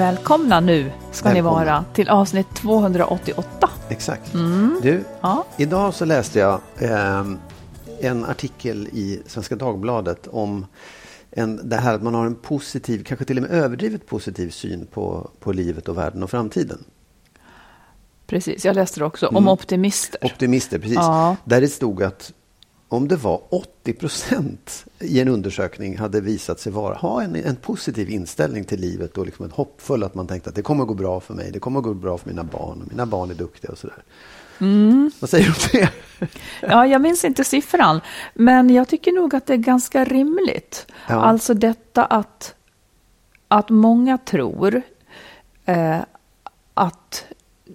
Välkomna nu ska ni Välkomna. vara till avsnitt 288. Exakt. Mm. Du, Ja. idag så läste jag ehm, en artikel i Svenska Dagbladet om en, det här att man har en positiv, kanske till och med överdrivet positiv syn på, på livet och världen och framtiden. Precis, jag läste det också om optimister. Optimister, precis. Ja. Där det stod att om det var 80 procent i en undersökning hade visat sig vara, ha en, en positiv inställning till livet och liksom ett hoppfull att man tänkte att det kommer att gå bra för mig, det kommer att gå bra för mina barn och mina barn är duktiga och sådär. Mm. Vad säger du om det? Ja, jag minns inte siffran, men jag tycker nog att det är ganska rimligt. Ja. Alltså detta att, att många tror eh, att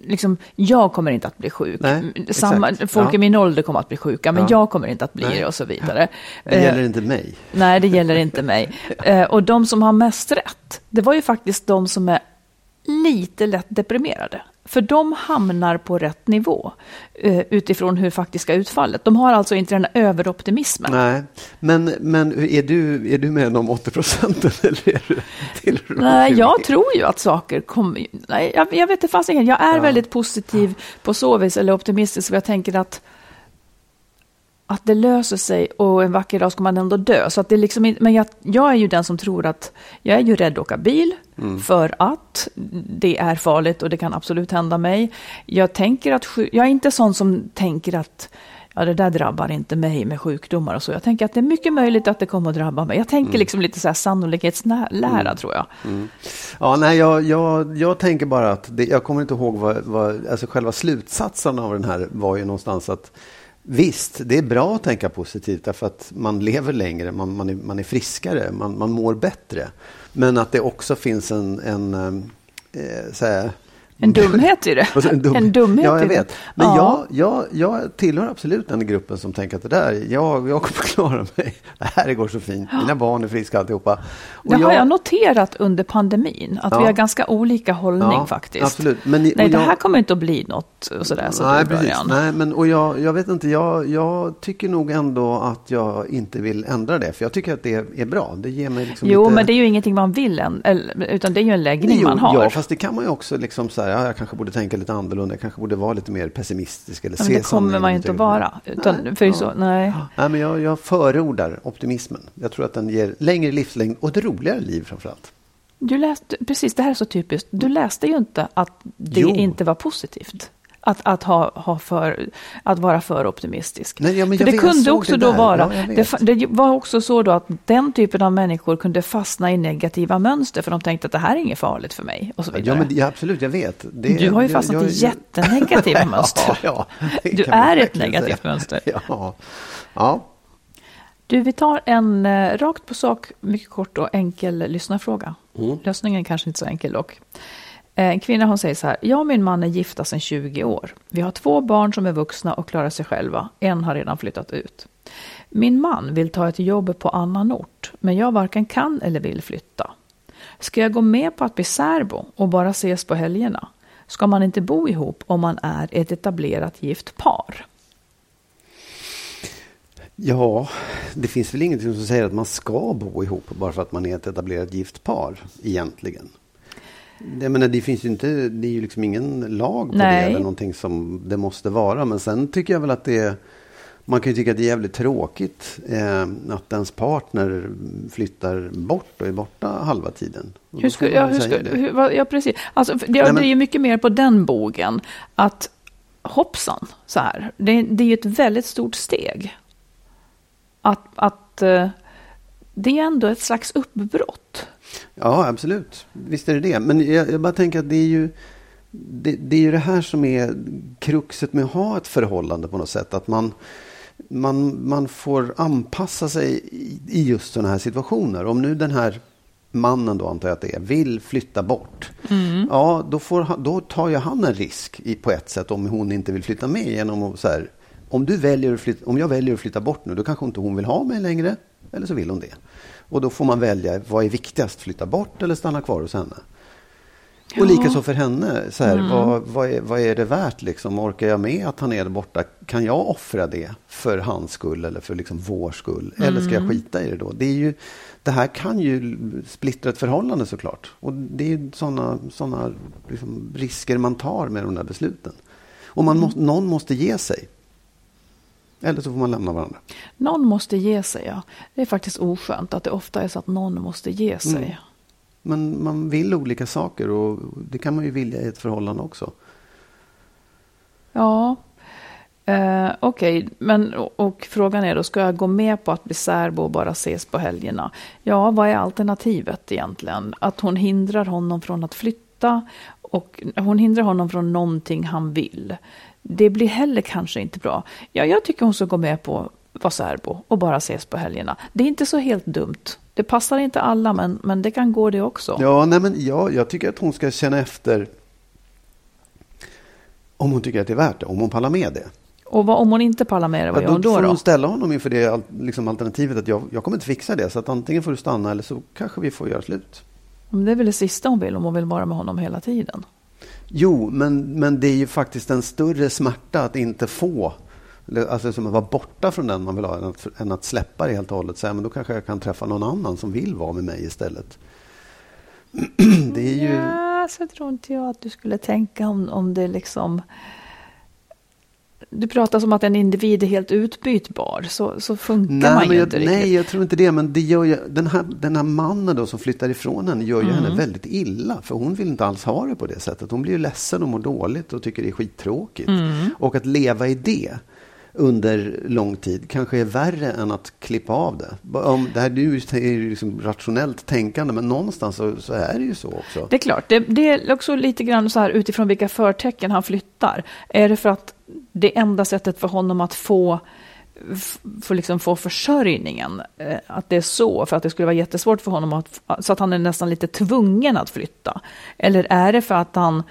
liksom, jag kommer inte att bli sjuk. Nej, Samma, folk Ja. i min ålder kommer att bli sjuka, men Ja. jag kommer inte att bli Nej. det och så vidare. Det Eh, gäller inte mig. Nej, det gäller inte mig. Eh, och de som har mest rätt, det var ju faktiskt de som är lite lätt deprimerade. För de hamnar på rätt nivå eh, utifrån hur faktiska utfallet. De har alltså inte den här överoptimismen. Nej, men, men är, du, är du med de 80 procenten? Eller är du, de Nej, 20? jag tror ju att saker kommer... Nej, jag, jag vet inte fasiken. Jag är Ja. väldigt positiv på så vis, eller optimistisk, för jag tänker att att det löser sig och en vacker dag ska man ändå dö. Så att det liksom, men jag, jag är ju den som tror att jag är ju rädd att åka bil Mm. för att det är farligt och det kan absolut hända mig. Jag tänker att jag är inte sån som tänker att ja, det där drabbar inte mig med sjukdomar och så. Jag tänker att det är mycket möjligt att det kommer att drabba mig. Jag tänker Mm. liksom lite så här sannolikhetslära tror jag. Ja, nej, jag, jag, jag tänker bara att det, jag kommer inte ihåg vad, vad alltså själva slutsatsen av den här var ju någonstans att visst, det är bra att tänka positivt därför att man lever längre, man, man, är, man är friskare, man, man mår bättre. Men att det också finns en, en eh, så här, en dumhet i det. Alltså, en, dum... En dumhet Ja, jag vet. Men Ja. jag, jag, jag tillhör absolut den gruppen som tänker att det där, jag, jag kommer klara mig. Det här går så fint. Mina barn är friska alltihopa. Och Det har jag noterat under pandemin, att Ja. vi har ganska olika hållning Ja, faktiskt. absolut. Men Nej, och det jag- här kommer inte att bli något och sådär. Så Nej, precis. Nej, men, och jag, jag vet inte, jag, jag tycker nog ändå att jag inte vill ändra det. För jag tycker att det är bra. Det ger mig liksom Jo, lite... men det är ju ingenting man vill än, utan det är ju en läggning Jo, man har. Ja, fast det kan man ju också liksom så här, ja, jag kanske borde tänka lite annorlunda. Jag kanske borde vara lite mer pessimistisk. Eller men se det kommer man ju inte att vara. Utan, för ja. så, nej. Nej, men jag, jag förordar optimismen. Jag tror att den ger längre livslängd och ett roligare liv framförallt. Du läste, precis, det här är så typiskt. Du läste ju inte att det Jo. inte var positivt. Att, att, ha, ha för, att vara för optimistisk. Nej, ja, men för jag det vet, jag kunde också det då vara, Ja, jag det, det var också så då att den typen av människor kunde fastna i negativa mönster för de tänkte att det här är inget farligt för mig. Och så Ja, vidare. men, ja, absolut, jag vet. Det, du har ju jag- fastnat jag- i jättenegativa mönster. Ja, ja, Du är ett negativt säga. mönster. Ja. ja. Du, vi tar en eh, rakt på sak, mycket kort och enkel lyssnarfråga. Mm. Lösningen är kanske inte så enkel dock. Eh, en kvinna hon säger så här, jag och min man är gifta sedan 20 år. Vi har två barn som är vuxna och klarar sig själva. En har redan flyttat ut. Min man vill ta ett jobb på annan ort, men jag varken kan eller vill flytta. Ska jag gå med på att bli särbo och bara ses på helgerna? Ska man inte bo ihop om man är ett etablerat gift par? Ja, det finns väl ingenting som säger att man ska bo ihop bara för att man är ett etablerat gift par egentligen. Jag menar, det finns ju inte, det är ju liksom ingen lag på Nej. det eller någonting som det måste vara. Men sen tycker jag väl att det är, man kan ju tycka att det är jävligt tråkigt eh, att ens partner flyttar bort och är borta halva tiden. Och Hur skulle, ja, hur skulle, hur, vad- ja, precis. Alltså, det, Nej, men- det är ju mycket mer på den bogen. Att hoppsan, så här. Det, det är ju ett väldigt stort steg. Att, att eh, det är ändå ett slags uppbrott. Ja, absolut. Visst är det det. Men jag, jag bara tänker att det är ju det, det är ju det här som är kruxet med att ha ett förhållande på något sätt. Att man, man, man får anpassa sig i, i just sådana här situationer. Om nu den här mannen då antar jag att det är, vill flytta bort. Ja, då, får, han- då tar ju han en risk i, på ett sätt om hon inte vill flytta med. Genom att så här, om, du väljer att flytta, om jag väljer att flytta bort nu, då kanske inte hon vill ha mig längre. Eller så vill hon det. Och då får man välja, vad är viktigast? Flytta bort eller stanna kvar hos henne? Och likaså för henne, så här, vad, vad, är, vad är det värt? Liksom? Orkar jag med att han är där borta? Kan jag offra det för hans skull eller för liksom vår skull? Eller ska jag skita i det då? Det, är ju, det här kan ju splittra ett förhållande såklart. Och det är sådana såna, liksom, risker man tar med de där besluten. Och man måste, någon måste ge sig. Eller så får man lämna varandra. Någon måste ge sig, ja. Det är faktiskt oskönt att det ofta är så att någon måste ge sig. Mm. Men man vill olika saker och det kan man ju vilja i ett förhållande också. Ja, eh, okej. Men och, och frågan är då, ska jag gå med på att bli särbo och bara ses på helgerna? Ja, vad är alternativet egentligen? Att hon hindrar honom från att flytta och hon hindrar honom från någonting han vill. Det blir heller kanske inte bra. Ja, jag tycker hon ska gå med på att vara särbo och bara ses på helgerna. Det är inte så helt dumt. Det passar inte alla, men, men det kan gå det också. Ja, nej men ja, jag tycker att hon ska känna efter om hon tycker att det är värt det, om hon pallar med det. Och vad, om hon inte pallar med det, vad Ja, gör hon då? får då? hon ställa honom inför det liksom alternativet att jag, jag kommer inte fixa det. Så att antingen får du stanna eller så kanske vi får göra slut. Men Det är väl det sista hon vill, om hon vill vara med honom hela tiden. Jo, men, men det är ju faktiskt en större smärta att inte få. Alltså som att vara borta från den man vill ha än att, än att släppa det helt och hållet. Så, här, men då kanske jag kan träffa någon annan som vill vara med mig istället. Det är ju... Ja, så tror inte jag att du skulle tänka om, om det liksom... Du pratar som att en individ är helt utbytbar. Så, så funkar man Nej, ju men jag, inte riktigt. nej, jag tror inte det. Men det gör ju, den, här, den här mannen då som flyttar ifrån henne gör ju Mm. henne väldigt illa. För hon vill inte alls ha det på det sättet. Hon blir ju ledsen och mår dåligt och tycker det är skittråkigt. Mm. Och att leva i det under lång tid kanske är värre än att klippa av det. Om, det här ju är ju liksom rationellt tänkande, men någonstans så, så är det ju så också. Det är klart, det, det är också lite grann så här utifrån vilka förtecken han flyttar. Är det för att det enda sättet för honom att få, f- få, liksom få försörjningen, eh, att det är så, för att det skulle vara jättesvårt för honom, att, så att han är nästan lite tvungen att flytta? Eller är det för att han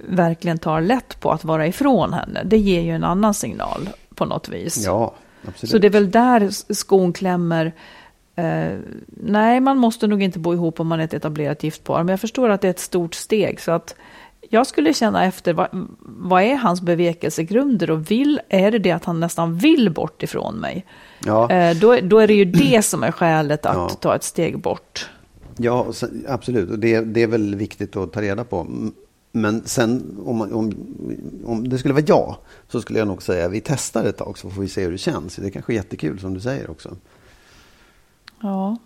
verkligen tar lätt på att vara ifrån henne? Det ger ju en annan signal på något vis. Ja, absolut. Så det är väl där skon klämmer. Eh, nej, man måste nog inte bo ihop om man är ett etablerat gift par. Men jag förstår att det är ett stort steg. Så att jag skulle känna efter, vad, vad är hans bevekelsegrunder? Och vill, är det det att han nästan vill bort ifrån mig? ja. Eh, då, då är det ju det som är skälet att Ja. ta ett steg bort. Ja, absolut. Och det, det är väl viktigt att ta reda på. Men sen om, man- om, om det skulle vara ja, så skulle jag nog säga vi testar ett tag så får vi se hur det känns. Det är kanske är jättekul som du säger också. Ja.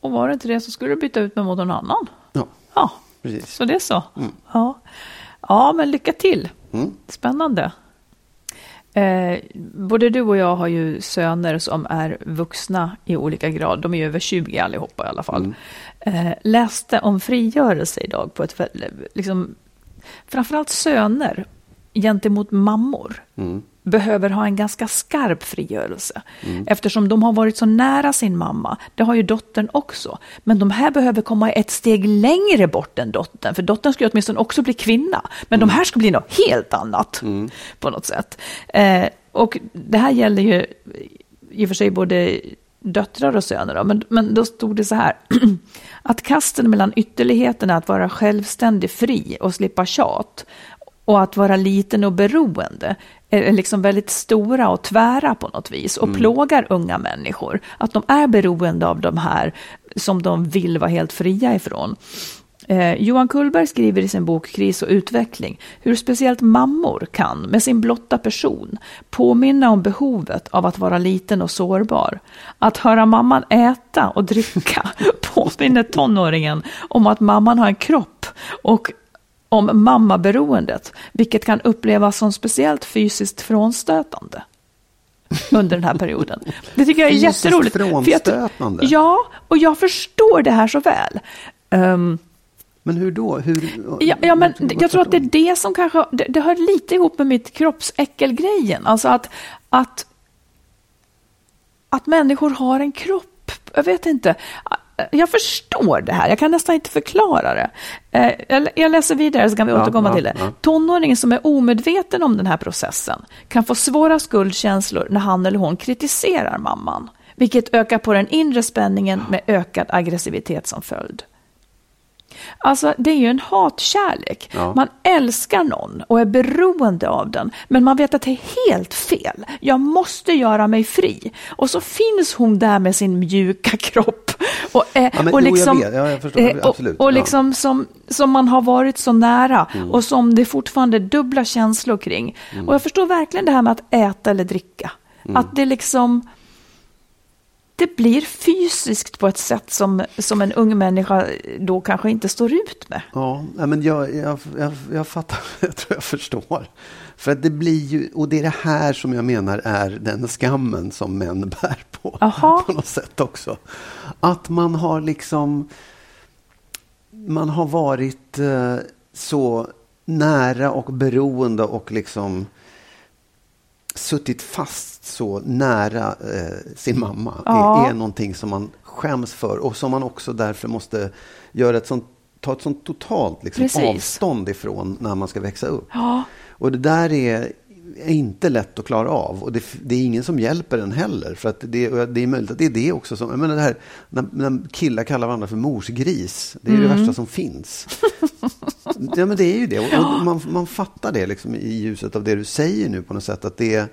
Och var det inte det så skulle du byta ut mig mot någon annan. Ja, Ja, precis. så det är så. Ja. ja, men lycka till. Mm. Spännande. Eh, både du och jag har ju söner som är vuxna i olika grad. De är ju över 20 allihopa i alla fall. Eh, läste om frigörelse idag på ett liksom, framförallt söner gentemot mammor. Mm. Behöver ha en ganska skarp frigörelse. Eftersom de har varit så nära sin mamma. Det har ju dottern också. Men de här behöver komma ett steg längre bort än dottern. För dottern ska ju åtminstone också bli kvinna. Men de här ska bli något helt annat på något sätt. Eh, och det här gäller ju i och för sig både döttrar och söner. Då. Men, men då stod det så här. Att kasten mellan ytterligheterna att vara självständig fri och slippa tjat och att vara liten och beroende liksom väldigt stora och tvära på något vis och plågar unga människor. Att de är beroende av de här som de vill vara helt fria ifrån. Eh, Johan Kullberg skriver i sin bok Kris och utveckling hur speciellt mammor kan, med sin blotta person, påminna om behovet av att vara liten och sårbar. Att höra mamman äta och dricka påminner tonåringen om att mamman har en kropp och om mammaberoendet, vilket kan upplevas som speciellt fysiskt frånstötande under den här perioden. Det tycker jag är Fysiskt jätteroligt. jag- frånstötande? ja, och jag förstår det här så väl. Ehm, Men hur då? Hur, Ja, ja men jag tror att det är det som kanske, det, det hör lite ihop med mitt kroppsäckelgrejen. Alltså att, att, att människor har en kropp. Jag vet inte. Jag förstår det här, jag kan nästan inte förklara det. Eh, Jag, jag läser vidare så kan vi Ja, återkomma ja, till det. ja. Tonåringen som är omedveten om den här processen kan få svåra skuldkänslor när han eller hon kritiserar mamman. Vilket ökar på den inre spänningen med ökad aggressivitet som följd. Alltså det är ju en hatkärlek. Ja. Man älskar någon och är beroende av den. Men man vet att det är helt fel. Jag måste göra mig fri. Och så finns hon där med sin mjuka kropp. Och, eh, Ja, men- och jo, liksom, vet. Ja, förstår. eh, och-. Och Ja. liksom som, som man har varit så nära. Mm. Och som det fortfarande är dubbla känslor kring. Mm. Och jag förstår verkligen det här med att äta eller dricka. Att det liksom det blir fysiskt på ett sätt som, som en ung människa då kanske inte står ut med. Ja, men jag, jag, jag, jag fattar, jag tror jag förstår. För att det blir ju, och det är det här som jag menar är den skammen som män bär på. Aha. På något sätt också. Att man har liksom, man har varit eh, så nära och beroende och liksom suttit fast så nära eh, sin mamma Ja. är, är någonting som man skäms för och som man också därför måste göra ett sånt, ta ett sånt totalt liksom, Precis. avstånd ifrån när man ska växa upp. Ja, Och det där är, är inte lätt att klara av och det, det är ingen som hjälper en heller. För att det, det är möjligt att det är det också som, jag menar det här, när, när killar kallar varandra för morsgris, det är ju det värsta som finns. ja men det är ju det och, och man, man fattar det liksom i ljuset av det du säger nu på något sätt att det är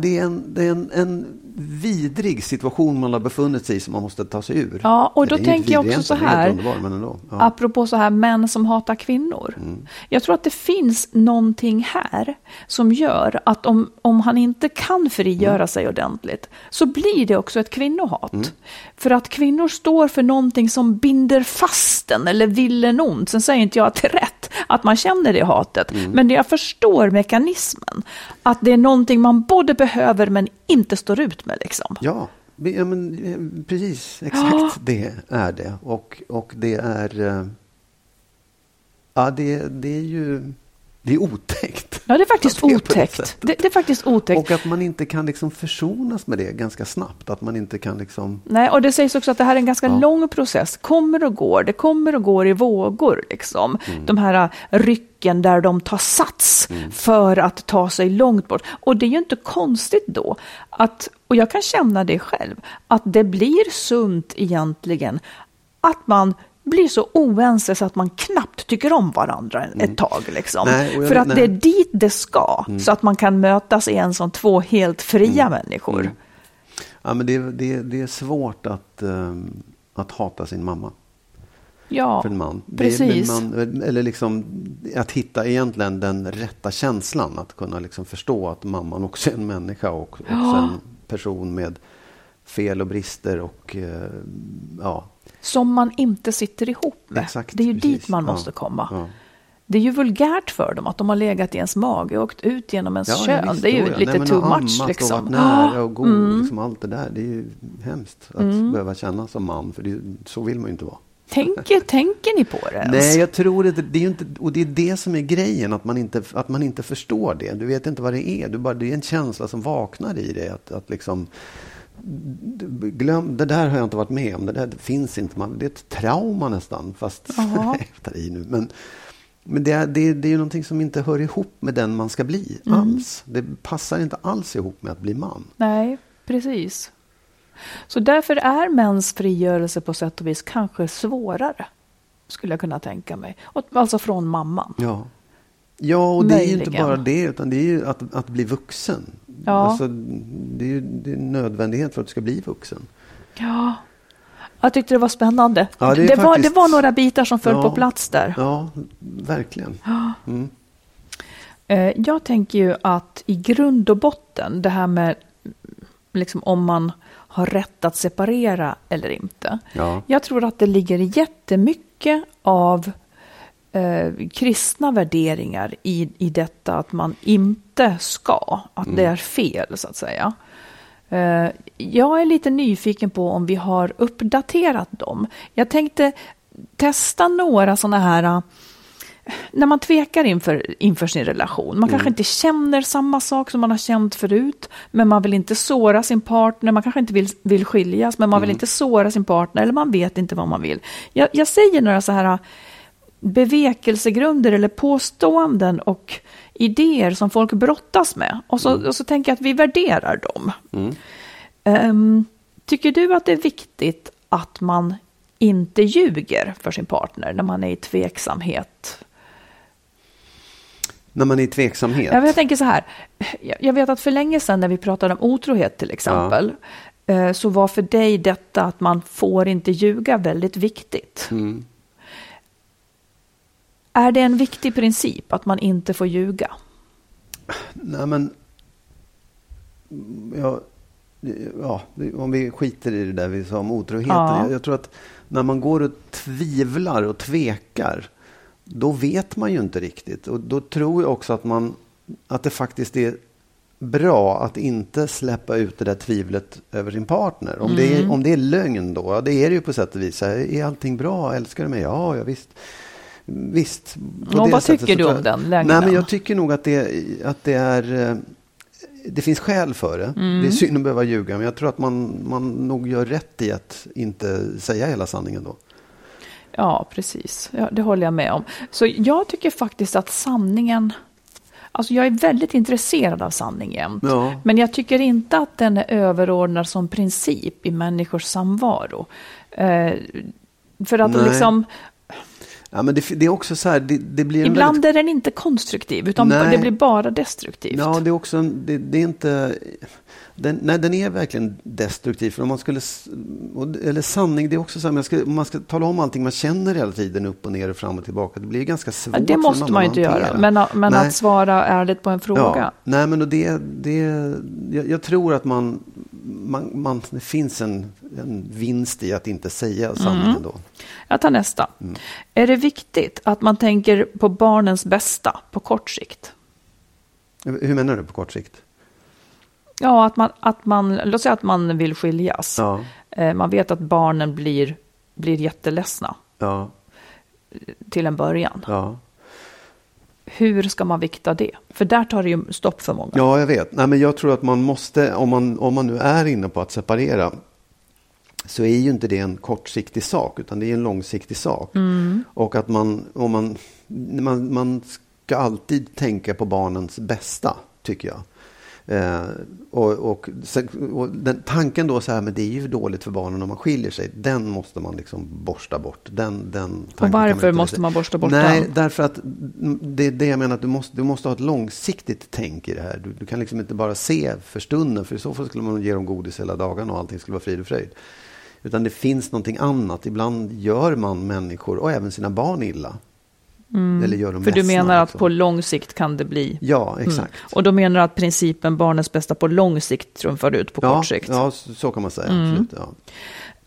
det är, en, det är en, en vidrig situation man har befunnit sig i som man måste ta sig ur. Ja, och då tänker jag också så egentligen, här, underbar, men ändå. Ja. apropå så här män som hatar kvinnor. Mm. Jag tror att det finns någonting här som gör att om, om han inte kan frigöra Mm. sig ordentligt så blir det också ett kvinnohat. För att kvinnor står för någonting som binder fast en eller vill en ont. Sen säger inte jag att det är rätt att man känner det hatet, Mm. men jag förstår mekanismen. Att det är någonting man både behöver men inte står ut med. Liksom. Ja, ja men, eh, precis. Exakt det är det. Och, och det är... eh, Ja, det, det är ju... Det är otäckt. Ja, det är faktiskt det otäckt. Det, det är faktiskt otäckt. Och att man inte kan liksom försonas med det ganska snabbt. Att man inte kan liksom... Nej, och det sägs också att det här är en ganska Ja. lång process. Kommer och går, det kommer och går i vågor. Liksom. Mm. De här äh, rycken där de tar sats Mm. för att ta sig långt bort. Och det är ju inte konstigt då, att, och jag kan känna det själv, att det blir sunt egentligen att man blir så oense så att man knappt tycker om varandra ett tag. Liksom. Mm. Nej, För att nej. det är dit det ska, så att man kan mötas igen som två helt fria Mm. människor. Ja, men det, är- det, det är svårt att, ehm, att hata sin mamma. Ja, för en man. Precis. man, eller liksom att hitta egentligen den rätta känslan. Att kunna liksom förstå att mamman också är en människa och också en person med fel och brister och eh, ja, Som man inte sitter ihop med. Exakt, det är ju precis. dit man Ja, måste komma. ja. Det är ju vulgärt för dem att de har legat i ens mage och åkt ut genom ens kön. visst, det är ju ja. lite Nej, too much. Liksom. Och varit nära och god, mm. liksom allt det där. Det är ju hemskt att behöva känna som man. För det, så vill man ju inte vara. Tänker, tänker ni på det ens? Nej, jag tror inte, det är ju inte, och det är det som är grejen, att man inte, att man inte förstår det. Du vet inte vad det är, du bara, det är en känsla som vaknar i dig. Att, att liksom, glöm, det där har jag inte varit med om, det där finns inte. Man, det är ett trauma nästan, fast jag i nu. Men, men det är, det, det är ju någonting som inte hör ihop med den man ska bli mm. alls. Det passar inte alls ihop med att bli man. Nej, precis. Så därför är mäns frigörelse på sätt och vis kanske svårare, skulle jag kunna tänka mig. Alltså från mamman. Ja, ja och det Möjligen. är ju inte bara det, utan det är ju att, att bli vuxen. Ja. Alltså, det är ju det är en nödvändighet för att du ska bli vuxen. Ja, jag tyckte det var spännande. Ja, det, det, faktiskt... var, det var några bitar som föll ja, på plats där. Ja, verkligen. Mm. Eh, jag tänker ju att i grund och botten, det här med liksom om man har rätt att separera eller inte. Ja. Jag tror att det ligger jättemycket av eh, kristna värderingar i, i detta att man inte ska, att mm. det är fel så att säga. Eh, jag är lite nyfiken på om vi har uppdaterat dem. Jag tänkte testa några sådana här när man tvekar inför, inför sin relation, man mm. kanske inte känner samma sak som man har känt förut, men man vill inte såra sin partner, man kanske inte vill, vill skiljas, men man vill mm. inte såra sin partner, eller man vet inte vad man vill. Jag, jag säger några så här bevekelsegrunder eller påståenden och idéer som folk brottas med, och så, mm. och så tänker jag att vi värderar dem. Um, tycker du att det är viktigt att man inte ljuger för sin partner när man är i tveksamhet när man är i tveksamhet? jag tänker så här. Jag vet att för länge sedan när vi pratade om otrohet till exempel. Ja. Eh, så var för dig detta att man får inte ljuga väldigt viktigt. Mm. Är det en viktig princip att man inte får ljuga? Nej men. Ja, ja, om vi skiter i det där vi sa om otroheten. Ja. Jag, jag tror att när man går och tvivlar och tvekar då vet man ju inte riktigt. Och då tror jag också att, man, att det faktiskt är bra att inte släppa ut det där tvivlet över sin partner. Om, mm. det, är, mm. om det är lögn då, ja, det är det ju på sätt och vis. Är allting bra? Älskar du mig? Ja, ja visst. Visst. Och vad tycker du om den lögnen? Nej, men jag tycker nog att det, att det är... Eh, det finns skäl för det. Mm. Det är synd att behöva ljuga, men jag tror att man, man nog gör rätt i att inte säga hela sanningen då. Ja, precis. Ja, det håller jag med om. Så jag tycker faktiskt att sanningen... Alltså jag är väldigt intresserad av sanning jämt. Ja. Men jag tycker inte att den är överordnad som princip i människors samvaro. Eh, för att liksom... Ja, men det, det, är också så här, det, det blir Ibland väldigt... är den inte konstruktiv, utan Nej. det blir bara destruktivt. Ja, det är också, det, det är inte den, nej, den är verkligen destruktiv. För om man skulle, eller sanning, det är också så här, man ska, man ska tala om allting man känner hela tiden, upp och ner och fram och tillbaka. Det blir ganska svårt. Ja, det måste man ju inte göra, men, men att svara ärligt på en fråga. Ja, nej, men det, det, jag, jag tror att man, man, man, det finns en, en vinst i att inte säga sanningen mm. då. Jag tar nästa. Mm. Är det viktigt att man tänker på barnens bästa på kort sikt? Hur menar du på kort sikt? Ja, att man, att man, låt säga att man vill skiljas. Ja. Eh, man vet att barnen blir, blir jätteledsna. Ja. Till en början. Ja. Hur ska man vikta det? För där tar det ju stopp för många. Ja, jag vet. Nej, men jag tror att man måste, om man, om man nu är inne på att separera, så är ju inte det en kortsiktig sak, utan det är en långsiktig sak. Mm. Och att man, om man, man, man ska alltid tänka på barnens bästa, tycker jag. Eh, och, och, och, den tanken då så här, men det är ju dåligt för barnen om man skiljer sig. Den måste man liksom borsta bort. Den, den och varför man måste man borsta bort Nej, den? därför att det är det jag menar, att du måste, du måste ha ett långsiktigt tänk i det här. Du, du, kan liksom inte bara se för stunden, för i så fall skulle man ge dem godis hela dagarna och allting skulle vara frid och fröjd. Utan det finns någonting annat. Ibland gör man människor och även sina barn illa. Mm. Eller gör dem För du menar att på lång sikt kan det bli? Ja, mm. exakt. Mm. Och då menar du att principen barnets bästa på lång sikt trumfar ut på ja, kort sikt? Ja, så kan man säga. Mm. Absolut,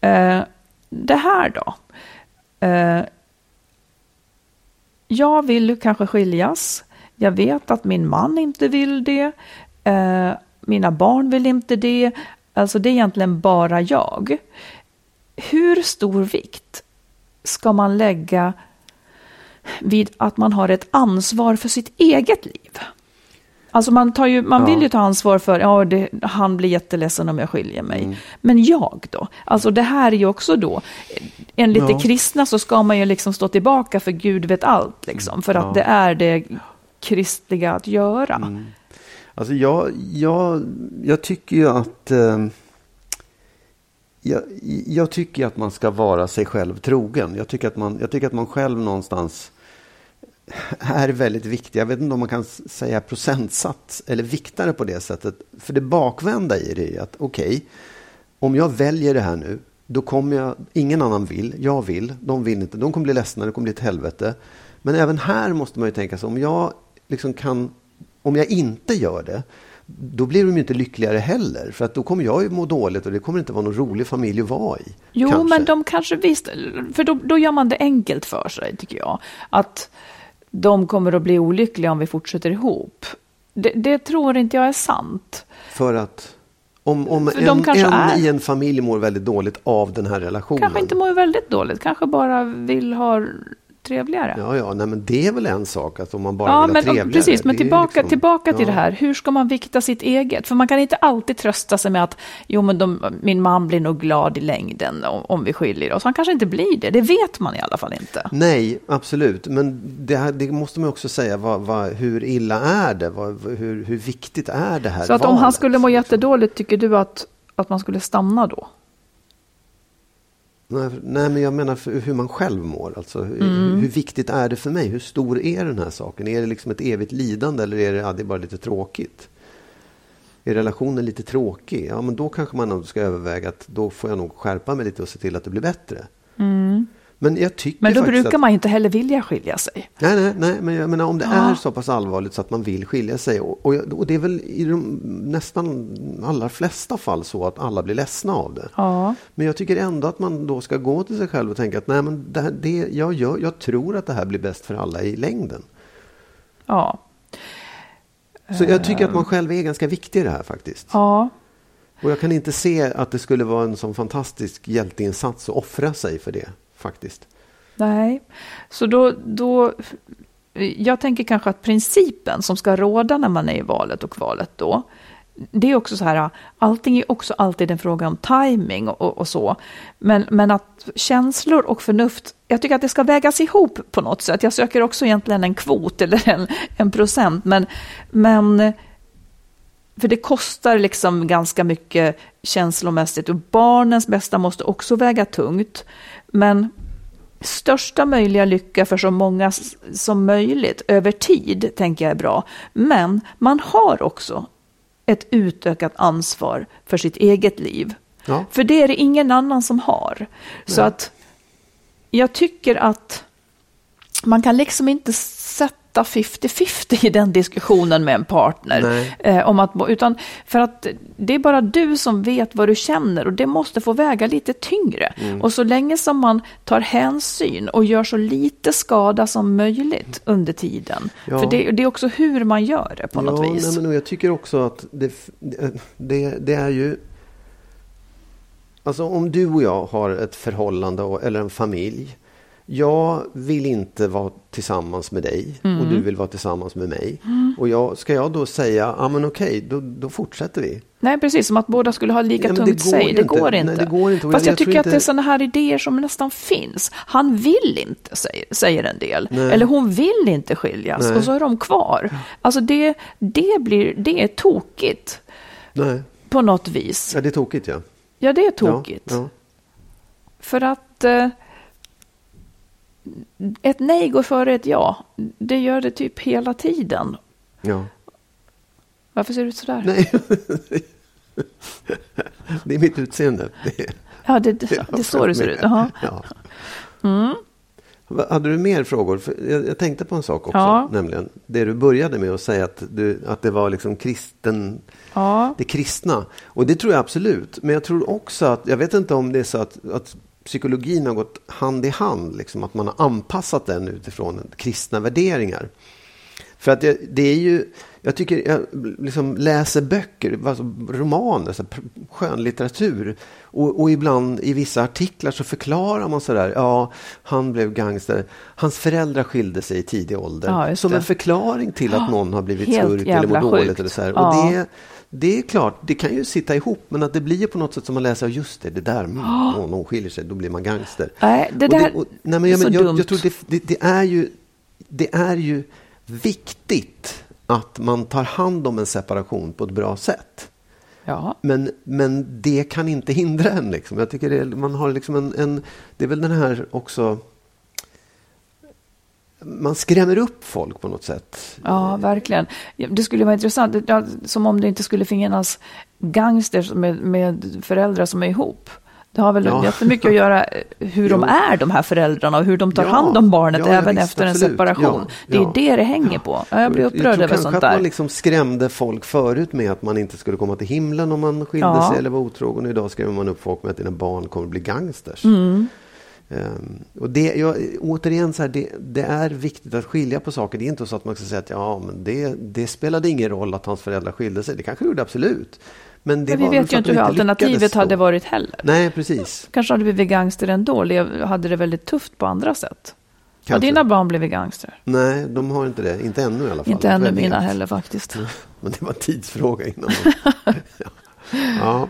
ja. Uh, det här då? Uh, jag vill kanske skiljas. Jag vet att min man inte vill det. Uh, mina barn vill inte det. Alltså det är egentligen bara jag. Hur stor vikt ska man lägga vid att man har ett ansvar för sitt eget liv? Alltså man, tar ju, man Ja. vill ju ta ansvar för, ja, det, han blir jätteledsen om jag skiljer mig. Mm. Men jag då? Alltså det här är ju också då, enligt Ja. det kristna så ska man ju liksom stå tillbaka för Gud vet allt, liksom, för att Ja. det är det kristliga att göra. Mm. Alltså jag, jag, jag tycker ju att eh, jag, jag tycker att man ska vara sig själv trogen. Jag tycker att man, jag tycker att man själv någonstans är väldigt viktig. Jag vet inte om man kan säga procentsats eller viktare på det sättet. För det bakvända i det är att okej, om jag väljer det här nu, då kommer jag, ingen annan vill, jag vill, de vill inte, de kommer bli ledsna, det kommer bli ett helvete. Men även här måste man ju tänka sig, om jag liksom kan, om jag inte gör det, då blir de ju inte lyckligare heller. För att då kommer jag ju må dåligt och det kommer inte vara någon rolig familj att vara i. Jo, kanske. men de kanske visst, för då, då gör man det enkelt för sig, tycker jag. Att de kommer att bli olyckliga om vi fortsätter ihop. Det, det tror inte jag är sant. För att om, om en, en är- i en familj mår väldigt dåligt av den här relationen. Kanske inte mår väldigt dåligt, kanske bara vill ha trevligare. Ja, ja, nej, men det är väl en sak att om man bara Ja, vill men, ha trevligare. precis, men tillbaka, liksom- tillbaka till ja. det här. Hur ska man vikta sitt eget? För man kan inte alltid trösta sig med att jo, men de, min man blir nog glad i längden om, om vi skiljer oss. Han kanske inte blir det, det vet man i alla fall inte. Nej, absolut. Men det, här, det måste man också säga. Vad, vad, hur illa är det? Vad, hur, hur viktigt är det här Så att om valet? han skulle må liksom? jättedåligt, tycker du att, att man skulle stanna då? Nej, men jag menar för hur man själv mår. Alltså, hur, Mm. hur viktigt är det för mig? Hur stor är den här saken? Är det liksom ett evigt lidande eller är det, ja, det är bara lite tråkigt? Är relationen lite tråkig? Ja, men då kanske man ska överväga att då får jag nog skärpa mig lite och se till att det blir bättre. Men jag tycker. Men då brukar att, man inte heller vilja skilja sig. Nej, nej, nej, men jag menar om det Ja. är så pass allvarligt så att man vill skilja sig och, och, och det är väl i de nästan allra flesta fall så att alla blir ledsna av det. Ja. Men jag tycker ändå att man då ska gå till sig själv och tänka att nej, men det här, det, jag, gör, jag tror att det här blir bäst för alla i längden. Ja. Så jag tycker att man själv är ganska viktig i det här faktiskt. Ja. Och jag kan inte se att det skulle vara en sån fantastisk hjälteinsats att offra sig för det faktiskt. Nej. Så då, då... Jag tänker kanske att principen som ska råda när man är i valet och kvalet då, det är också så här, allting är också alltid en fråga om timing och, och så. Men, men att känslor och förnuft, jag tycker att det ska vägas ihop på något sätt. Jag söker också egentligen en kvot eller en, en procent, men, men för det kostar liksom ganska mycket känslomässigt och barnens bästa måste också väga tungt. Men största möjliga lycka för så många som möjligt över tid tänker jag är bra. Men man har också ett utökat ansvar för sitt eget liv. Ja. För det är det ingen annan som har. Så Nej. att jag tycker att man kan liksom inte sätta 50-50 i den diskussionen med en partner. Eh, om att, utan för att det är bara du som vet vad du känner och det måste få väga lite tyngre. Mm. Och så länge som man tar hänsyn och gör så lite skada som möjligt under tiden. Ja. För det, det är också hur man gör det på något ja, vis. Nej, men jag tycker också att det, det, det är ju... Alltså om du och jag har ett förhållande eller en familj. Jag vill inte vara tillsammans med dig och Mm. du vill vara tillsammans med mig. Och jag, ska jag då säga, ja men okej, då, då fortsätter vi. Nej, precis som att båda skulle ha lika Ja, tungt säg. Det inte. går Nej, inte. det går inte. Och Fast jag- jag, jag tycker att inte- det är sådana här idéer som nästan finns. Han vill inte, säger, säger en del. Nej. Eller hon vill inte skiljas. Nej. Och så är de kvar. Alltså det, det, blir, det är tokigt Nej, på något vis. ja, det är tokigt ja. Ja, det är tokigt. Ja, ja. För att eh, ett nej går före ett ja. Det gör det typ hela tiden. ja. Varför ser du ut sådär? Nej. det är mitt utseende. Det är, Ja, det, det, det är så det ser ut. Ja. Mm. Hade du mer frågor? För jag, jag tänkte på en sak också, Ja. nämligen det du började med att säga att, du, att det var liksom kristen, Ja. det kristna. Och det tror jag absolut. Men jag tror också att, jag vet inte om det är så att, att psykologin har gått hand i hand, liksom, att man har anpassat den utifrån kristna värderingar. För att det, det är ju, jag tycker, jag liksom läser böcker, alltså romaner, så skönlitteratur. Och, och, ibland i vissa artiklar så förklarar man sådär, ja, han blev gangster. Hans föräldrar skilde sig i tidig ålder. Ja, som en förklaring till att någon har blivit skurk eller mår dåligt. Eller så här. Och det, det är klart, det kan ju sitta ihop, men att det blir på något sätt som man läser, just det, det där, oh. någon skiljer sig, då blir man gangster. Nej, det där och det, och, nej, men, jag, men, jag, jag, tror det, det, det, är ju, det är ju viktigt att man tar hand om en separation på ett bra sätt. Ja. Men, men det kan inte hindra en. Liksom. Jag tycker det, man har liksom en, en, det är väl den här också man skrämmer upp folk på något sätt. Ja, verkligen. Det skulle vara intressant, som om det inte skulle finnas gangsters med, med föräldrar som är ihop. Det har väl ja. jättemycket att göra eh, hur de är, de här föräldrarna, och hur de tar ja. hand om barnet ja, även visst, efter en absolut. separation. det är det det hänger på. jag blir upprörd över sånt där. att man liksom skrämde folk förut med att man inte skulle komma till himlen om man skilde sig eller var otrogen. Idag skrämmer man upp folk med att dina barn kommer att bli gangsters. Mm. Um, och det, jag, återigen, så här, det, det, är viktigt att skilja på saker. Det är inte så att man ska säga att ja, men det, det spelade ingen roll att hans föräldrar skilde sig. Det kanske gjorde absolut. Men, men vi vet ju inte hur alternativet hade varit heller. Nej, precis. Kanske hade blivit gangster ändå, hade det väldigt tufft på andra sätt. Kanske. Har dina barn blivit gangster? Nej, de har inte det. Inte ännu i alla fall. Inte ännu mina heller faktiskt. Men det var en tidsfråga innan. Man... ja. ja.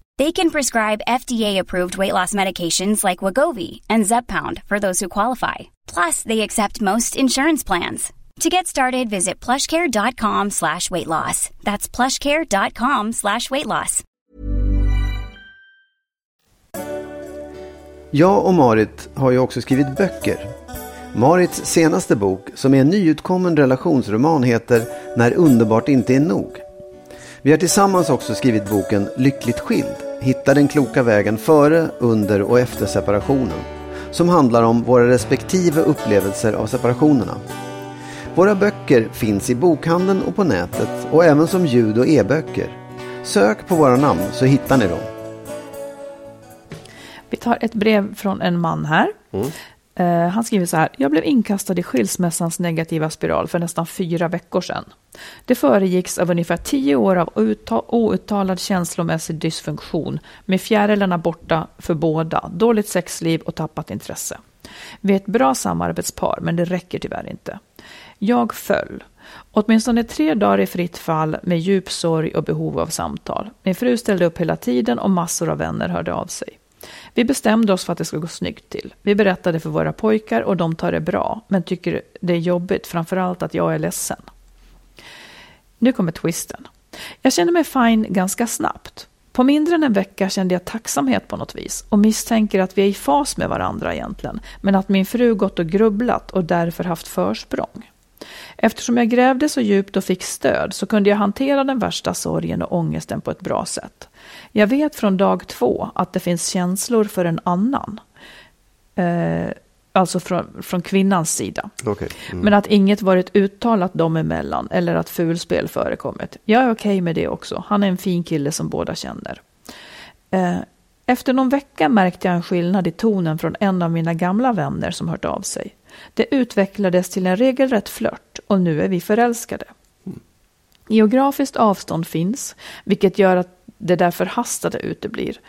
They can prescribe FDA-approved weight loss medications like Wagovi and Zeppound for those who qualify. Plus, they accept most insurance plans. To get started, visit plushcare.com slash weight loss. That's plushcare.com slash weight loss. Jag och Marit har ju också skrivit böcker. Marits senaste bok, som är en nyutkommen relationsroman, heter När underbart inte är nog. Vi har tillsammans också skrivit boken Lyckligt skild. Hitta den kloka vägen före, under och efter separationen. Som handlar om våra respektive upplevelser av separationerna. Våra böcker finns i bokhandeln och på nätet och även som ljud och e-böcker. Sök på våra namn så hittar ni dem. Vi tar ett brev från en man här. Mm. Eh, han skriver så här, jag blev inkastad i skilsmässans negativa spiral för nästan fyra veckor sedan. Det föregicks av ungefär tio år av outtalad känslomässig dysfunktion med fjärilarna borta för båda, dåligt sexliv och tappat intresse. Vi är ett bra samarbetspar, men det räcker tyvärr inte. Jag föll. Åtminstone tre dagar i fritt fall med djup sorg och behov av samtal. Min fru ställde upp hela tiden och massor av vänner hörde av sig. Vi bestämde oss för att det ska gå snyggt till. Vi berättade för våra pojkar och de tar det bra, men tycker det är jobbigt, framförallt att jag är ledsen. Nu kommer twisten. Jag kände mig fine ganska snabbt. På mindre än en vecka kände jag tacksamhet på något vis och misstänker att vi är i fas med varandra egentligen, men att min fru gått och grubblat och därför haft försprång. Eftersom jag grävde så djupt och fick stöd så kunde jag hantera den värsta sorgen och ångesten på ett bra sätt. Jag vet från dag två att det finns känslor för en annan. Eh, alltså från, från kvinnans sida. Okay. Mm. Men att inget varit uttalat dem emellan eller att fulspel förekommit. Jag är okej okay med det också. Han är en fin kille som båda känner. Eh, Efter någon vecka märkte jag en skillnad i tonen från en av mina gamla vänner som hört av sig. Det utvecklades till en regelrätt flört och nu är vi förälskade. Geografiskt avstånd finns, vilket gör att det där förhastade uteblir.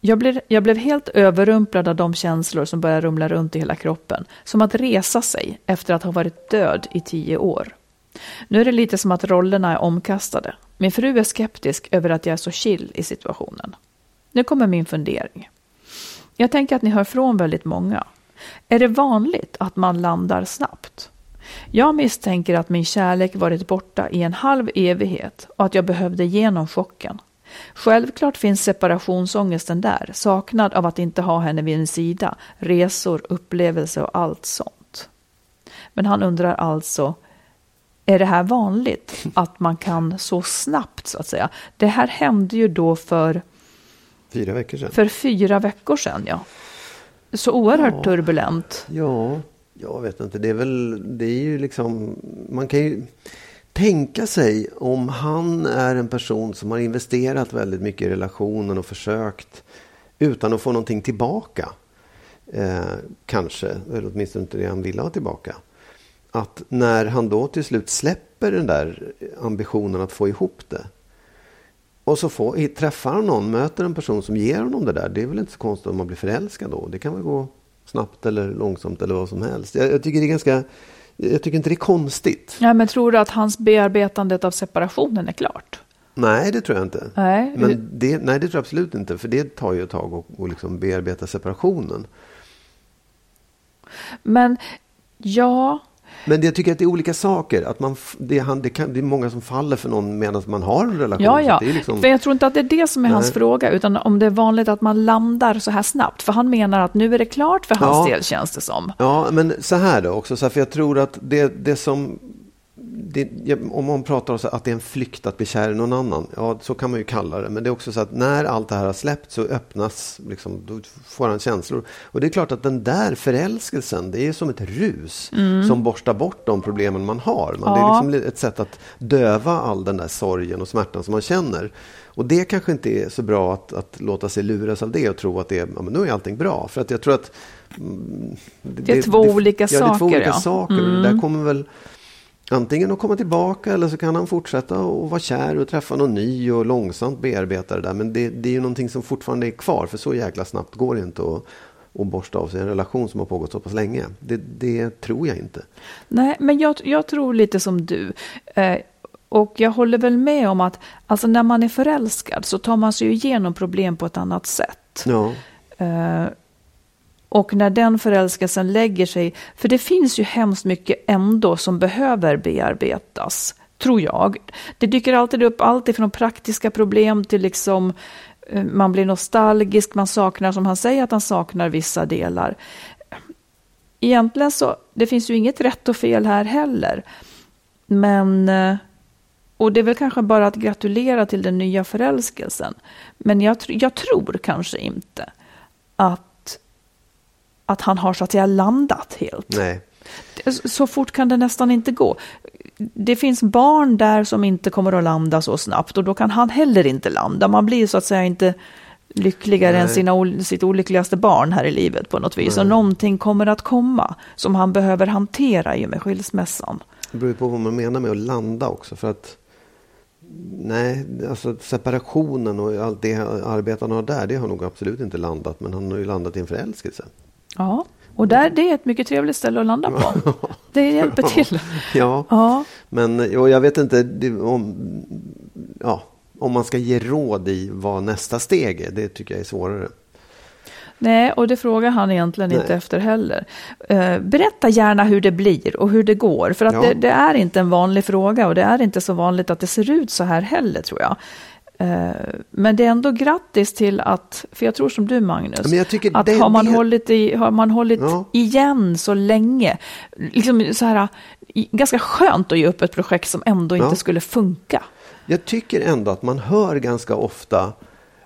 Jag blev, jag blev helt överrumplad av de känslor som började rumla runt i hela kroppen. Som att resa sig efter att ha varit död i tio år. Nu är det lite som att rollerna är omkastade. Min fru är skeptisk över att jag är så chill i situationen. Nu kommer min fundering. Jag tänker att ni hör från väldigt många. Är det vanligt att man landar snabbt? Jag misstänker att min kärlek varit borta i en halv evighet och att jag behövde genom chocken. Självklart finns separationsångesten där, saknad av att inte ha henne vid en sida, resor, upplevelser och allt sånt. Men han undrar alltså, är det här vanligt att man kan så snabbt så att säga? Det här hände ju då för Fyra veckor sedan. för fyra veckor sedan, ja. Så oerhört Ja. turbulent. Ja, jag vet inte. Det är väl, det är ju liksom, man kan ju tänka sig om han är en person som har investerat väldigt mycket i relationen och försökt utan att få någonting tillbaka. Eh, kanske, eller åtminstone inte det han ville ha tillbaka. Att när han då till slut släpper den där ambitionen att få ihop det. Och så får, träffar han någon, möter en person som ger honom det där. Det är väl inte så konstigt om man blir förälskad då. Det kan väl gå snabbt eller långsamt eller vad som helst. Jag, jag tycker det är ganska, jag tycker inte det är konstigt. Ja, men tror du att hans bearbetandet av separationen är klart? Nej, det tror jag inte. Nej. Men det, nej, det tror jag absolut inte. För det tar ju ett tag att att liksom bearbeta separationen. Men ja, Men jag tycker att det är olika saker. Att man, det, är han, det, kan, det är många som faller för någon medan man har en relation. ja, ja. Det är liksom, För jag tror inte att det är det som är hans Nej. fråga, utan om det är vanligt att man landar så här snabbt. För han menar att nu är det klart för hans Ja. del, känns det som. Ja, men så här då också. Så här, för jag tror att det, det som... Det, ja, om man pratar om att det är en flykt att bli kär i någon annan. Ja, så kan man ju kalla det. Men det är också så att när allt det här har släppt så öppnas, liksom, då får han känslor. Och det är klart att den där förälskelsen, det är som ett rus som borstar bort de problemen man har. Man, Det är Ja. liksom ett sätt att döva all den där sorgen och smärtan som man känner. Och det kanske inte är så bra att, att låta sig luras av det och tro att det är, ja, men nu är allting bra. För att jag tror att mm, Det är två olika ja, det är två saker, olika ja. saker. Det där kommer väl antingen att komma tillbaka eller så kan han fortsätta och vara kär och träffa någon ny och långsamt bearbeta det där. Men det, det är ju någonting som fortfarande är kvar för så jäkla snabbt går det inte att, att borsta av sig en relation som har pågått så pass länge. Det, det tror jag inte. Nej, men jag, jag tror lite som du. Eh, och jag håller väl med om att alltså när man är förälskad så tar man sig igenom problem på ett annat sätt. Ja, Eh, och när den förälskelsen lägger sig, för det finns ju hemskt mycket ändå som behöver bearbetas, tror jag. Det dyker alltid upp allt ifrån praktiska problem till liksom eh, man blir nostalgisk, man saknar, som han säger att han saknar vissa delar. Egentligen så, det finns ju inget rätt och fel här heller. Men, eh, och det är väl kanske bara att gratulera till den nya förälskelsen. Men jag, jag tror kanske inte att, att han har så att säga landat helt. nej. Så fort kan det nästan inte gå. Det finns barn där som inte kommer att landa så snabbt och då kan han heller inte landa. Man blir så att säga inte lyckligare än Nej. sina, ol- sitt olyckligaste barn här i livet på något vis. Och Nej. någonting kommer att komma som han behöver hantera i och med skilsmässan. Det beror på vad man menar med att landa också. För att Nej, alltså separationen och allt det arbetet han har där, det har nog absolut inte landat. Men han har ju landat i en förälskelse. Ja, och där, det är ett mycket trevligt ställe att landa på. Det hjälper till. Ja, Ja, men och jag vet inte det, om, ja, om man ska ge råd i vad nästa steg är. Det tycker jag är svårare. nej, och det frågar han egentligen Nej. inte efter heller. Eh, berätta gärna hur det blir och hur det går. För att Ja. det, det är inte en vanlig fråga och det är inte så vanligt att det ser ut så här heller tror jag. Eh, men det är ändå grattis till att, för jag tror som du Magnus, att det- har man det- hållit, i, har man hållit Ja. igen så länge, liksom så här, ganska skönt att ge upp ett projekt som ändå Ja. inte skulle funka. Jag tycker ändå att man hör ganska ofta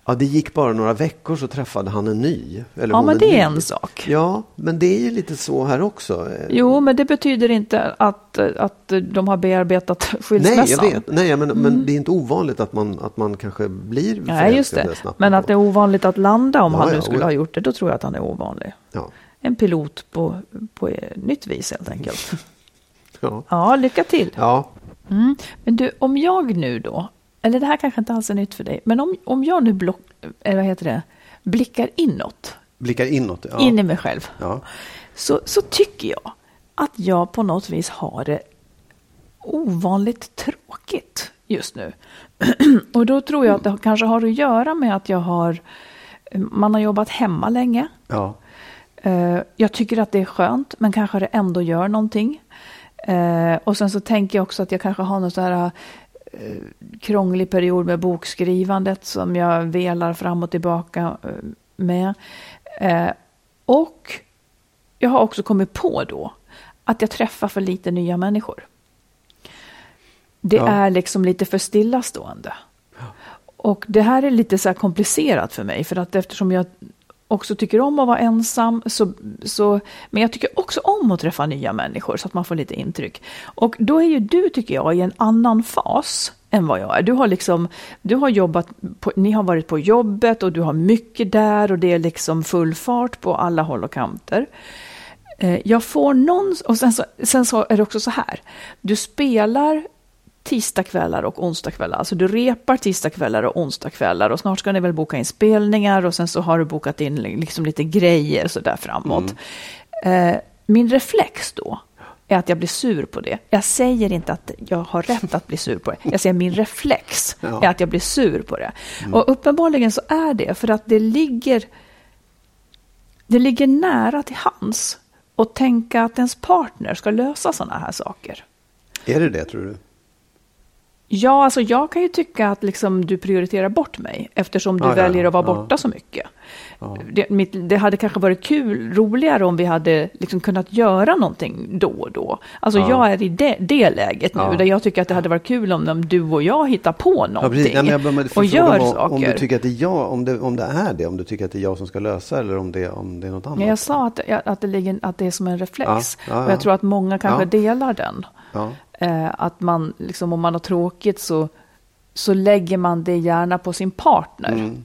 Ja, det gick bara några veckor så träffade han en ny. Eller Ja, men en det är ny. en sak. Ja, men det är ju lite så här också. Jo, men det betyder inte att, att de har bearbetat Nej, skilsmässan. jag vet. Nej, men, men det är inte ovanligt att man, att man kanske blir Mm. Nej, just förälskad det. snabbt. Men att det är ovanligt att landa om Ja, han nu ja, skulle ja. ha gjort det, då tror jag att han är ovanlig. Ja. En pilot på, på nytt vis helt enkelt. Ja. Ja, lycka till. ja. Mm. Men du, om jag nu då, eller det här kanske inte alls är nytt för dig, men om, om jag nu block, eller vad heter det, blickar inåt, Blickar inåt. Ja. in i mig själv, Ja. så, så tycker jag att jag på något vis har det ovanligt tråkigt just nu. Och då tror jag att det kanske har att göra med att jag har, man har jobbat hemma länge. Ja. Eh, Jag tycker att det är skönt, men kanske det ändå gör någonting. Eh, Och sen så tänker jag också att jag kanske har någon så här eh, krånglig period med bokskrivandet som jag velar fram och tillbaka eh, med. Eh, Och jag har också kommit på då att jag träffar för lite nya människor. Det Ja. är liksom lite för stillastående. Och det här är lite så komplicerat för mig, för att eftersom jag också tycker om att vara ensam, så, så, men jag tycker också om att träffa nya människor så att man får lite intryck. Och då är ju du, tycker jag, i en annan fas än vad jag är. Du har liksom, du har jobbat, på, ni har varit på jobbet och du har mycket där och det är liksom full fart på alla håll och kanter. Eh, jag får någon, och sen så, sen så är det också så här, du spelar tisdagskvällar och onsdagskvällar. Alltså du repar tisdagskvällar och onsdagskvällar och snart ska ni väl boka in spelningar och sen så har du bokat in liksom lite grejer så där framåt. Eh, min reflex då är att jag blir sur på det. Jag säger inte att jag har rätt att bli sur på det. Jag säger min reflex Ja. är att jag blir sur på det. Och uppenbarligen så är det för att det ligger det ligger nära till hands att tänka att ens partner ska lösa sådana här saker. Är det det, tror du? Ja, alltså jag kan ju tycka att liksom du prioriterar bort mig eftersom du Ja, ja, väljer att vara ja. borta så mycket. Det, mitt, det hade kanske varit kul, roligare om vi hade liksom kunnat göra någonting då och då. Alltså Ja. jag är i det, det läget nu, Ja. där jag tycker att det hade varit kul om, om du och jag hittar på Ja, någonting. Nej, jag och gör var saker. Om du tycker att det är jag, om det, om det är det, om du tycker att det är jag som ska lösa eller om det, om det är något annat. Men jag sa att, att, det ligger, att det är som en reflex. Ja, ja, Och jag ja. tror att många kanske Ja. delar den. Ja. Eh, att man, liksom, om man har tråkigt så, så lägger man det gärna på sin partner. Mm.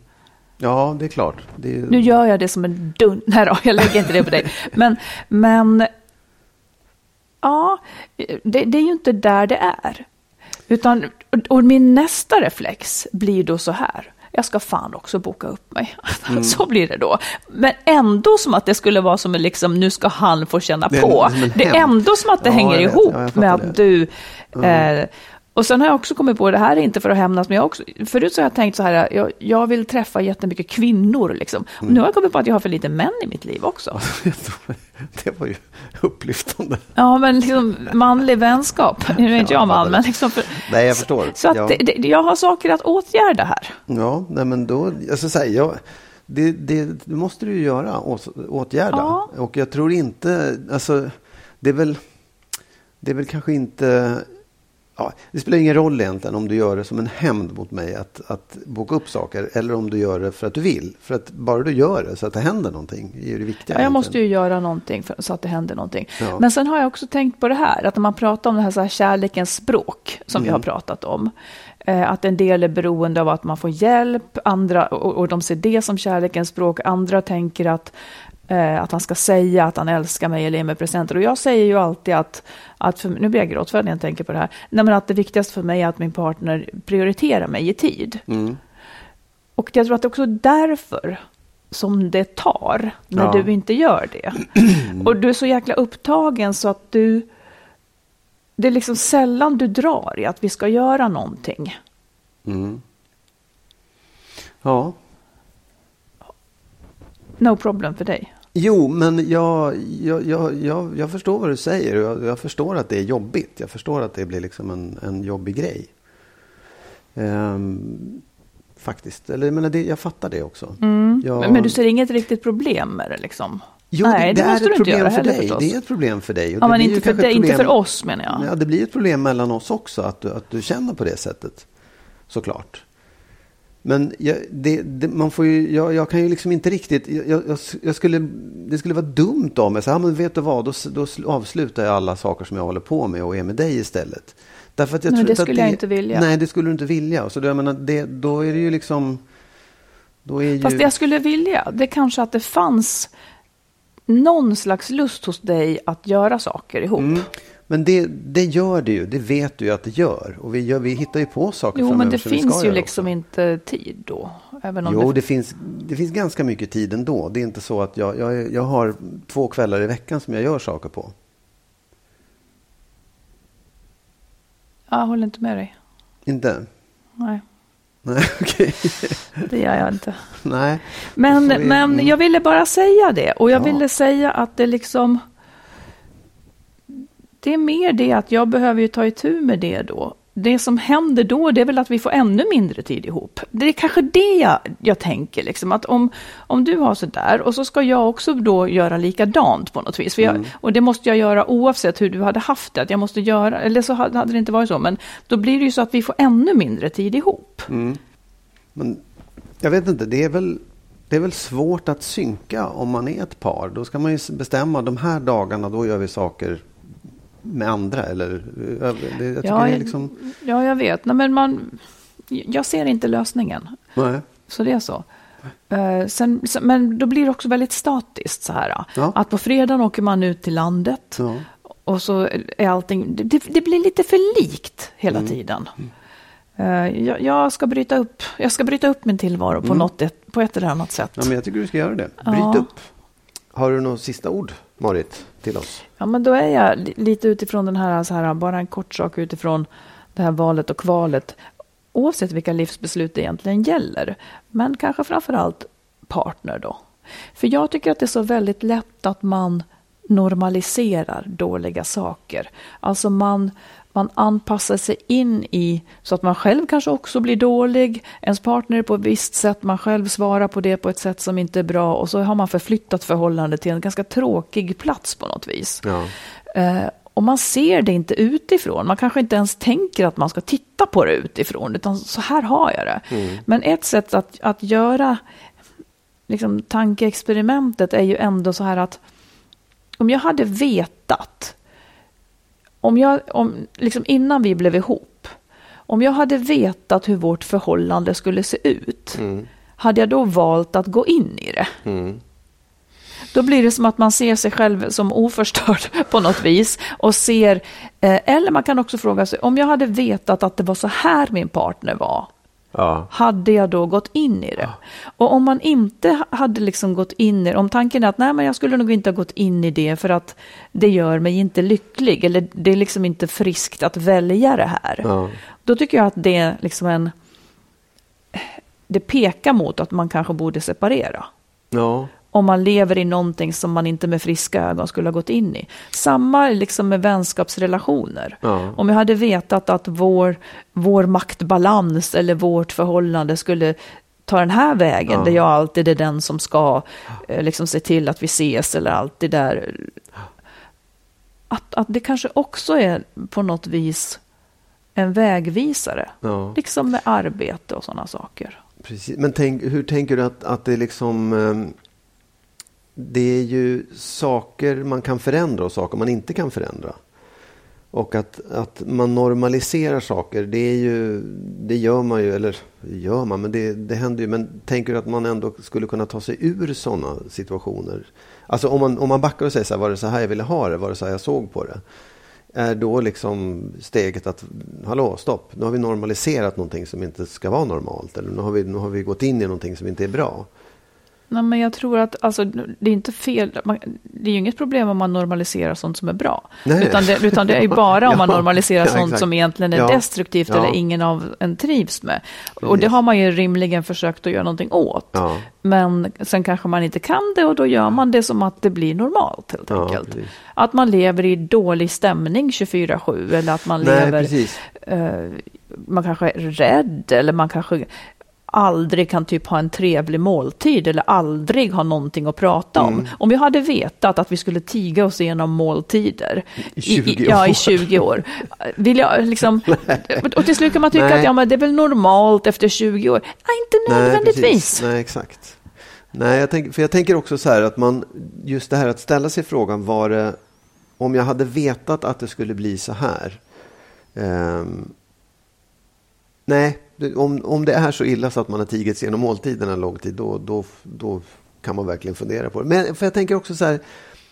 ja, det är klart. Det är, Nu gör jag det som en dun... Nej då, jag lägger inte det på dig. Men, men ja, det, det är ju inte där det är. Utan, och min nästa reflex blir då så här. Jag ska fan också boka upp mig. så blir det då. Men ändå som att det skulle vara som liksom, nu ska han få känna Det är på. en Det är ändå som att det Ja, hänger ihop Ja, med att det. du... Eh, och sen har jag också kommit på, det här är inte för att hämnas, men jag också, förut så har jag tänkt så här, jag, jag vill träffa jättemycket kvinnor liksom. Mm. nu har jag kommit på att jag har för lite män i mitt liv också. det var ju upplyftande. Ja, men liksom manlig vänskap. Nu är inte Ja, jag man, men liksom för, Nej, jag förstår. Så att Ja. det, det, jag har saker att åtgärda här. Ja, nej men då, jag ska säga, jag, det, det, måste du ju göra, åt- åtgärda. Ja. Och jag tror inte, alltså, det är väl, det är väl kanske inte, ja, det spelar ingen roll egentligen om du gör det som en hämnd mot mig att, att boka upp saker eller om du gör det för att du vill. För att bara du gör det så att det händer någonting är ju det viktiga. Ja, jag måste ju göra någonting för, så att det händer någonting. Ja. Men sen har jag också tänkt på det här, att när man pratar om det här, så här kärlekens språk, som Mm. vi har pratat om, eh, att en del är beroende av att man får hjälp, andra, och, och de ser det som kärlekens språk, andra tänker att eh, att han ska säga att han älskar mig eller ge mig presenter. Och jag säger ju alltid att, att för, nu blir jag gråtfärdig när jag tänker på det här, Nej, men att det viktigaste för mig är att min partner prioriterar mig i tid. Mm. Och jag tror att det är också därför som det tar när Ja. du inte gör det. Och du är så jäkla upptagen så att du... Det är liksom sällan du drar i att vi ska göra någonting. Mm. Ja, No problem för dig. Jo, men jag, jag, jag, jag, jag förstår vad du säger. Jag, jag förstår att det är jobbigt. Jag förstår att det blir liksom en, en jobbig grej. Ehm, faktiskt. Eller, jag, menar, det, jag fattar det också. Jag- Mm. Men, men du ser inget riktigt problem med det liksom? Jo, Nej, det, är måste ett du inte problem för dig. förstås. Det är ett problem för dig. Och Ja, det men inte för, dig, ett inte för oss menar jag. Ja, det blir ett problem mellan oss också att du, att du känner på det sättet. Såklart. Men jag, det, det, man får ju, jag, jag, kan ju liksom inte riktigt... Jag, jag, skulle, det skulle vara dumt av mig. Så, ja, men vet du vad, då, då avslutar jag alla saker som jag håller på med och är med dig istället. Därför att jag nej, det skulle det, jag inte vilja. Nej, det skulle du inte vilja. Så då, jag menar, det, då är det ju liksom... Då är Fast det jag skulle vilja, det är kanske att det fanns någon slags lust hos dig att göra saker ihop. Mm. Men det, det gör det ju, det vet du ju att det gör. Och vi, gör, vi hittar ju på saker Jo, men det finns ju liksom också. inte tid då. Även om jo, det... Det, finns, det finns ganska mycket tid ändå. Det är inte så att jag, jag, jag har två kvällar i veckan som jag gör saker på. Jag håller inte med dig. Inte? Nej. Nej, okej. Okay. det gör jag inte. Nej. Men, vi... men jag ville bara säga det. Och jag ja. ville säga att det liksom det är mer det att jag behöver ju ta itu med det då. Det som händer då, det är väl att vi får ännu mindre tid ihop. Det är kanske det jag, jag tänker, liksom, att om, om du har sådär och så ska jag också då göra likadant på något vis. Jag, mm. Och det måste jag göra oavsett hur du hade haft det. Att jag måste göra, eller så hade det inte varit så, men då blir det ju så att vi får ännu mindre tid ihop. Mm. Men jag vet inte, det är väl det är väl svårt att synka om man är ett par. Då ska man ju bestämma de här dagarna, då gör vi saker med andra? Eller, det, jag ja, det är liksom... ja, jag vet. Nej, men man, jag ser inte lösningen. Nej. Så det är så. Uh, sen, men då blir det också väldigt statiskt så här. Ja. Att på fredagen åker man ut till landet. Ja. Och så är allting, det, det, blir lite för likt hela mm. tiden. Uh, jag, jag, ska bryta upp, jag ska bryta upp min tillvaro på, mm. något, på ett eller annat sätt. Ja, men jag tycker du ska göra det. Bryt ja. upp. Har du något sista ord, Marit, till oss? Ja, men då är jag lite utifrån den här, så här, bara en kort sak utifrån det här valet och kvalet. Oavsett vilka livsbeslut det egentligen gäller. Men kanske framför allt partner då. För jag tycker att det är så väldigt lätt att man normaliserar dåliga saker. Alltså man, man anpassar sig in i så att man själv kanske också blir dålig. Ens partner på ett visst sätt, man själv svarar på det på ett sätt som inte är bra och så har man förflyttat förhållandet till en ganska tråkig plats på något vis. Ja. Eh, och man ser det inte utifrån. Man kanske inte ens tänker att man ska titta på det utifrån, utan så här har jag det. Mm. Men ett sätt att, att göra liksom, tankeexperimentet är ju ändå så här att om jag hade vetat om jag, om, liksom innan vi blev ihop, om jag hade vetat hur vårt förhållande skulle se ut, mm. hade jag då valt att gå in i det? Mm. Då blir det som att man ser sig själv som oförstörd på något vis. Och ser, eh, eller man kan också fråga sig, om jag hade vetat att det var så här min partner var, Ja. Hade jag då gått in i det? Ja. Och om man inte hade liksom gått in i det, om tanken är att nej men jag skulle nog inte ha gått in i det för att det gör mig inte lycklig eller det är liksom inte friskt att välja det här. Ja. Då tycker jag att det är liksom en, det pekar mot att man kanske borde separera. Ja om man lever i någonting som man inte med friska ögon skulle ha gått in i. Samma liksom med vänskapsrelationer. Ja. Om jag hade vetat att vår, vår maktbalans eller vårt förhållande skulle ta den här vägen, ja. där jag alltid är den som ska eh, liksom, se till att vi ses eller alltid där. Att, att det kanske också är på något vis en vägvisare. Ja. Liksom med arbete och sådana saker. Precis. Men tänk, hur tänker du att, att det liksom... Det är ju saker man kan förändra och saker man inte kan förändra. Och att, att man normaliserar saker, det, är ju, det gör man ju, eller gör man, men det, det händer ju. Men tänker du att man ändå skulle kunna ta sig ur sådana situationer? Alltså om man, om man backar och säger så här, var det så här jag ville ha det? Var det så här jag såg på det? Är då liksom steget att, hallå, stopp, nu har vi normaliserat någonting som inte ska vara normalt. Eller nu har vi, nu har vi gått in i någonting som inte är bra. Nej, men jag tror att alltså, det är inte fel. Man, det är ju inget problem om man normaliserar sånt som är bra. Utan det, utan det är ju bara om man normaliserar ja, sånt exakt. som egentligen är ja. destruktivt eller ingen av en trivs med. Precis. Och det har man ju rimligen försökt att göra någonting åt. Men sen kanske man inte kan det och då gör man det som att det blir normalt helt enkelt. Precis. Att man lever i dålig stämning 24-7 eller att man Nej, lever... Uh, man kanske är rädd eller man kanske aldrig kan typ ha en trevlig måltid eller aldrig ha någonting att prata om. Mm. Om jag hade vetat att vi skulle tiga oss igenom måltider I 20 ja, år. i 20 år. Vill jag liksom, och till slut kan man tycka Nej. att ja, men det är väl normalt efter 20 år. Nej, inte nödvändigtvis. precis. Nej, exakt. Nej, jag tänker, för jag tänker också så här att man, just det här att ställa sig frågan, var det, om jag hade vetat att det skulle bli så här. ehm, nej, om, om det är så illa så att man har tigits genom måltiderna en lång tid, då, då, då kan man verkligen fundera på det. Men för jag tänker också så här,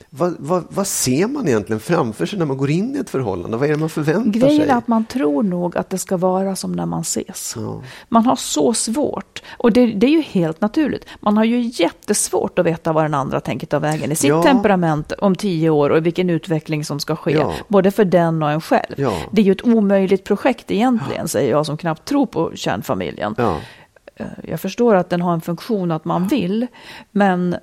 vad, vad, vad ser man egentligen framför sig när man går in i ett förhållande? Vad är det man förväntar Grejen sig? är att man tror nog att det ska vara som när man ses. Ja. Man har så svårt, och det, det är ju helt naturligt, man har ju jättesvårt att veta vad den andra tänker ta vägen i sitt Ja. temperament om tio år och vilken utveckling som ska ske, Ja. både för den och en själv. Det är ju ett omöjligt projekt egentligen, säger jag som knappt tror på kärnfamiljen. Eh, Jag förstår att den har en funktion att man vill, men,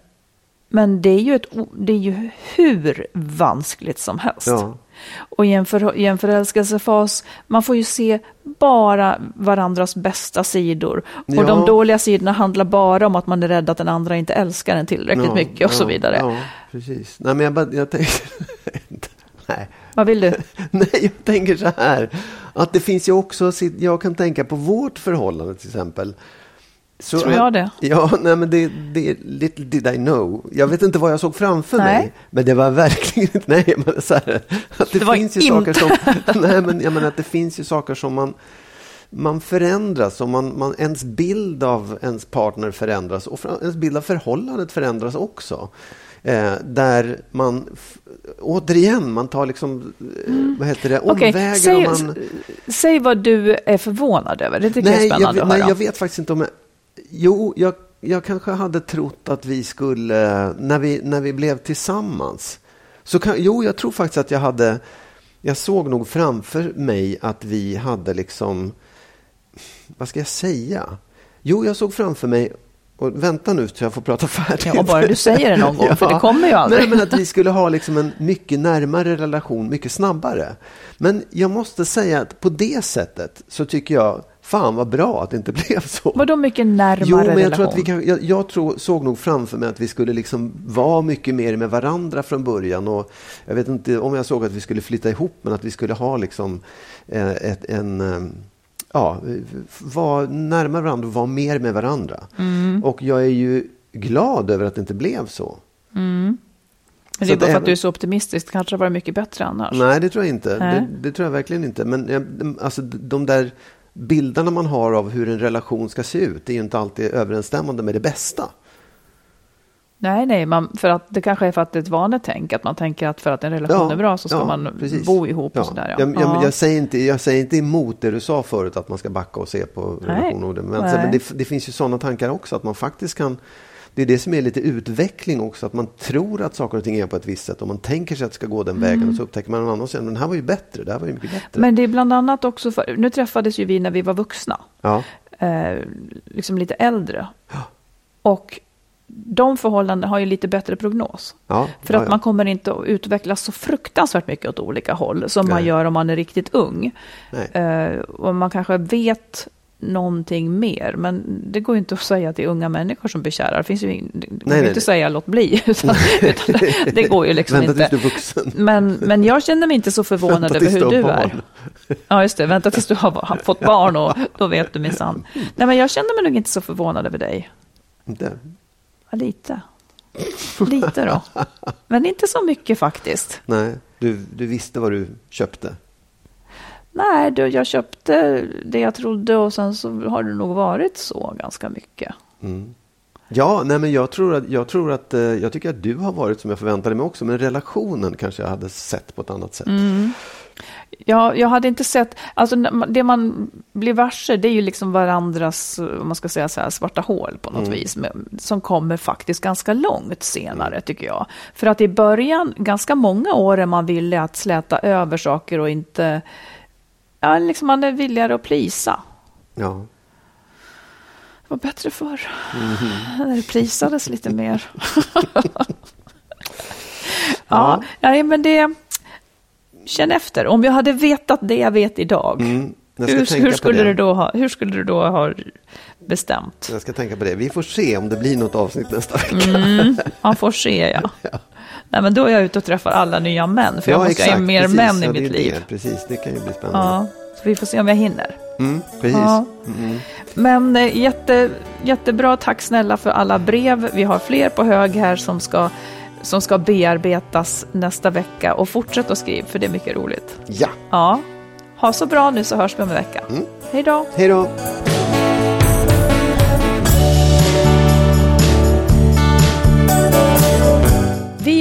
men det, är ju ett, det är ju hur vanskligt som helst. Ja. Och i en, för, i en förälskelsefas, man får ju se bara varandras bästa sidor. Och Ja. de dåliga sidorna handlar bara om att man är rädd att den andra inte älskar en tillräckligt Ja, mycket och så vidare. Ja, precis. Nej, men jag, bara, jag tänker... Nej. Vad vill du? Nej, jag tänker så här. Att det finns ju också, jag kan tänka på vårt förhållande till exempel. Så Tror jag det? Ja, nej men det, det little did I know. Jag vet inte vad jag såg framför Nej. mig. Men det var verkligen inte, nej men så här. Att det, Det finns ju inte. saker som, nej men jag menar att det finns ju saker som man, man förändras och man, man, ens bild av ens partner förändras och ens bild av förhållandet förändras också. Eh, där man, återigen, man tar liksom, eh, vad heter det, omvägar säg, man... säg vad du är förvånad över. Det tycker jag är Nej, jag, spännande vet- att nej, höra. jag vet faktiskt inte om jag... Jo, jag, jag kanske hade trott att vi skulle, när vi, när vi blev tillsammans. Så kan, jo, jag tror faktiskt att jag hade, jag såg nog framför mig att vi hade liksom, vad ska jag säga? Jo, jag såg framför mig, och vänta nu så jag får prata färdigt. Ja, bara du säger det någon gång, för det kommer ju aldrig. Nej, men att vi skulle ha liksom en mycket närmare relation mycket snabbare. Men jag måste säga att på det sättet så tycker jag, fan vad bra att det inte blev så. Vadå mycket närmare Jo, men jag relation? tror att vi kan, jag, jag tror, såg nog framför mig att vi skulle liksom vara mycket mer med varandra från början. Och jag vet inte om jag såg att vi skulle flytta ihop, men att vi skulle ha liksom eh, ett, en... Eh, ja, vara närmare varandra och vara mer med varandra. Mm. Och jag är ju glad över att det inte blev så. Men det är bara för att du är så optimistisk. Det kanske hade varit mycket bättre annars. Nej, det tror jag inte. Det, det tror jag verkligen inte. Men eh, alltså, de där bilderna man har av hur en relation ska se ut är ju inte alltid överensstämmande med det bästa. Nej, nej, man, för att det kanske är för att det är ett vanetänk. Att man tänker att för att en relation är bra så ska ja, man precis. bo ihop Ja. och sådär. Ja. Jag, jag, Ja. jag, säger inte, jag säger inte emot det du sa förut, att man ska backa och se på relationer. Men, men det, det finns ju sådana tankar också, att man faktiskt kan det är det som är lite utveckling också, att man tror att saker och ting är på ett visst sätt och man tänker sig att det ska gå den vägen och så upptäcker man en annan sak. Men den här var ju bättre, det här var ju mycket bättre. Mm. Men det är bland annat också för, nu träffades ju vi när vi var vuxna, ja. eh, liksom lite äldre. Och de förhållanden har ju lite bättre prognos. Ja, För ja, att ja. man kommer inte att utvecklas så fruktansvärt mycket åt olika håll som man Nej. gör om man är riktigt ung. Eh, och man kanske vet någonting mer, men det går ju inte att säga till unga människor som blir kära. Det finns ju det går nej, ju inte nej. säga låt bli, utan, utan det, det går ju liksom Vänta tills inte. du är vuxen. Men, men jag känner mig inte så förvånad Vänta över tills hur du du är. Ja, just det. Vänta tills du har, har fått barn och då vet du minsann. Nej, men jag känner mig nog inte så förvånad över dig. Inte? Ja, lite. Lite då. Men inte så mycket faktiskt. Nej, du, du visste vad du köpte. Nej, du, jag köpte det jag trodde och sen så har det nog varit så ganska mycket. Ja, nej men jag tror att, jag tror att, eh, jag tycker att du har varit som jag förväntade mig också, men relationen kanske jag hade sett på ett annat sätt. Jag, jag hade inte sett, alltså det man blir varse det är ju liksom varandras, om man ska säga så här, svarta hål på något vis, med, som kommer faktiskt ganska långt senare tycker jag. För att i början, ganska många år är man villig att släta över saker och inte, ja liksom man är villigare att plisa. Ja. Det var bättre förr. När det prisades lite mer. ja, nej, men det... Känn efter. Om jag hade vetat det jag vet idag. Mm, jag Hur, hur, skulle det. det då ha, hur skulle det då ha bestämt. Jag ska tänka på det. Vi får se om det blir något avsnitt nästa vecka. Mm, man får se, ja. ja. Nej, men då är jag ute och träffar alla nya män, för jag måste ha mer precis, män i mitt liv. Det, precis, det kan ju bli spännande. Ja, så vi får se om jag hinner. Mm, precis. Ja. Mm. Men eh, jätte, jättebra, tack snälla för alla brev. Vi har fler på hög här som ska, som ska bearbetas nästa vecka. Och fortsätt att skriva, för det är mycket roligt. Ja. ja. Ha så bra nu så hörs vi om en vecka. Mm. Hej då. Hej då.